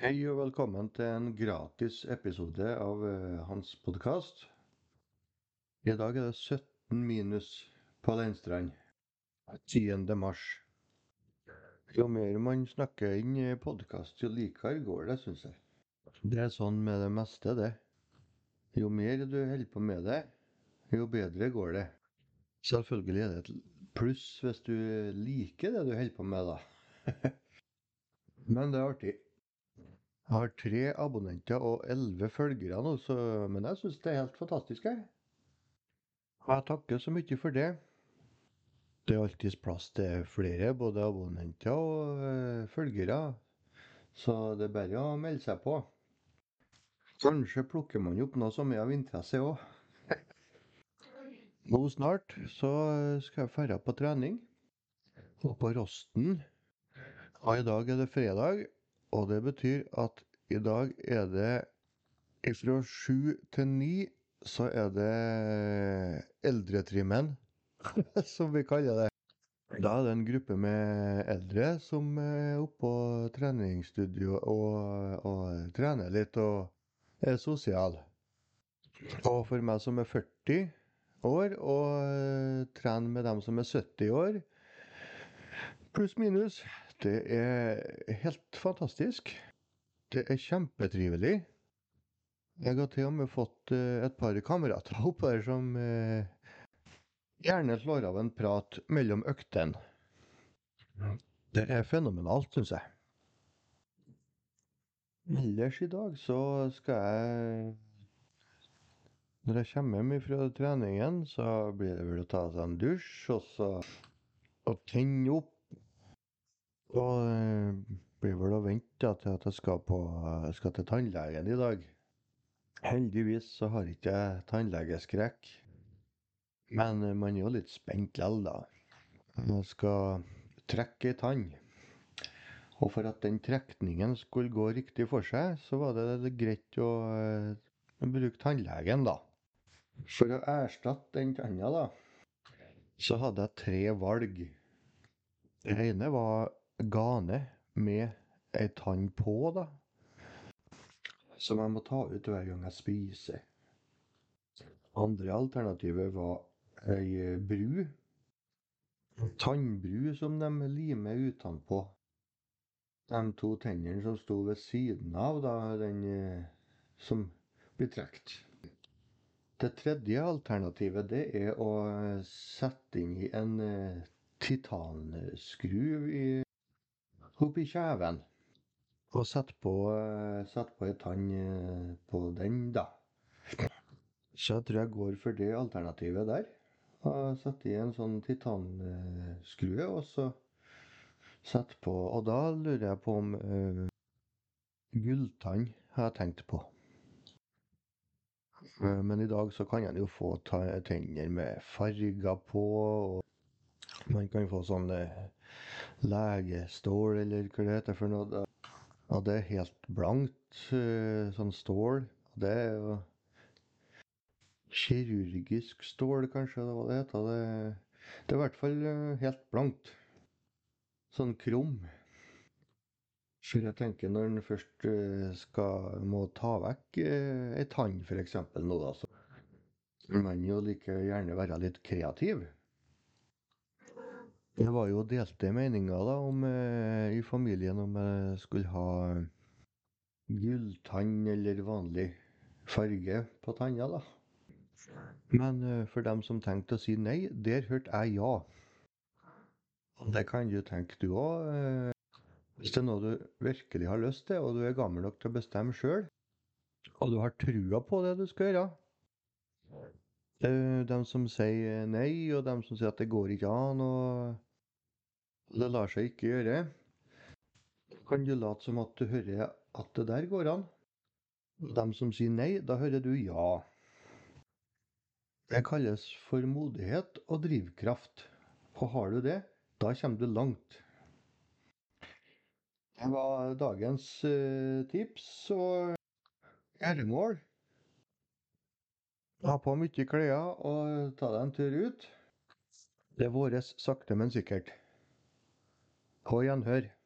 Hei og velkommen til en gratis episode av eh, hans podkast. I dag er det 17 minus på Leinstrand. 10. mars. Jo mer man snakker inn i podkast, jo likere går det, syns jeg. Det er sånn med det meste, det. Jo mer du holder på med det, jo bedre går det. Selvfølgelig er det et pluss hvis du liker det du holder på med, da. Men det er artig. Jeg har tre abonnenter og elleve følgere nå, så, men jeg syns det er helt fantastisk. Jeg. Og jeg takker så mye for det. Det er alltids plass til flere, både abonnenter og øh, følgere. Så det er bare å melde seg på. Kanskje plukker man opp noe som er av interesse òg. Nå snart så skal jeg dra på trening. Og på Rosten. Og i dag er det fredag. Og det betyr at i dag er det fra sju til ni så er det eldretrimmen, som vi kaller det. Da er det en gruppe med eldre som er oppe på treningsstudio og, og trener litt og er sosial. Og for meg som er 40 år, og trener med dem som er 70 år, pluss minus, det er helt fantastisk. Det er kjempetrivelig. Jeg har til og med fått uh, et par kamerater oppe her som uh, gjerne slår av en prat mellom øktene. Det er fenomenalt, syns jeg. Ellers i dag så skal jeg Når jeg kommer hjem fra treningen, så blir det vel å ta seg en dusj, og så tenne opp og det blir vel å vente til at jeg skal, på, jeg skal til tannlegen i dag. Heldigvis så har ikke jeg tannlegeskrekk. Men man er jo litt spent likevel, da. Man skal trekke ei tann. Og for at den trekningen skulle gå riktig for seg, så var det greit å uh, bruke tannlegen, da. For å erstatte den tanna, da, så hadde jeg tre valg. Det ene var gane med ei tann på, da. Som jeg må ta ut hver gang jeg spiser. Andre alternativet var ei bru. Tannbru som de limer utenpå. De to tennene som sto ved siden av da, den eh, som blir trukket. Det tredje alternativet det er å sette inn i en titanskruv titanskru i oppi kjeven. Og sette på, eh, på ei tann eh, på den, da. Så jeg tror jeg går for det alternativet der. Og setter i en sånn titanskrue, og så sette på Og da lurer jeg på om uh, gulltann har jeg tenkt på. Men i dag så kan en jo få tenner med farger på. og man kan få sånn legestål, eller hva det heter for noe. Og det er helt blankt, eh, sånn stål. Det er jo kirurgisk stål, kanskje det var det het. Det, er i hvert fall eh, helt blankt. Sånn krum. For jeg tenker når en først eh, skal, må ta vekk ei tann, f.eks. nå, da, så man jo like gjerne være litt kreativ. Det var jo delte meninger da om, eh, i familien om jeg skulle ha gulltann eller vanlig farge på tanna, da. Men eh, for dem som tenkte å si nei, der hørte jeg ja. Det kan du tenke du òg. Eh, hvis det er noe du virkelig har lyst til, og du er gammel nok til å bestemme sjøl, og du har trua på det du skal gjøre. De som sier nei, og de som sier at det går ikke an, og det lar seg ikke gjøre, kan du late som at du hører at det der går an. Dem som sier nei, da hører du ja. Det kalles for modighet og drivkraft. Og har du det, da kommer du langt. Det var dagens uh, tips og gjøremål. Ha på mye klær og ta deg en tur ut. Det våres sakte, men sikkert. På gjenhør.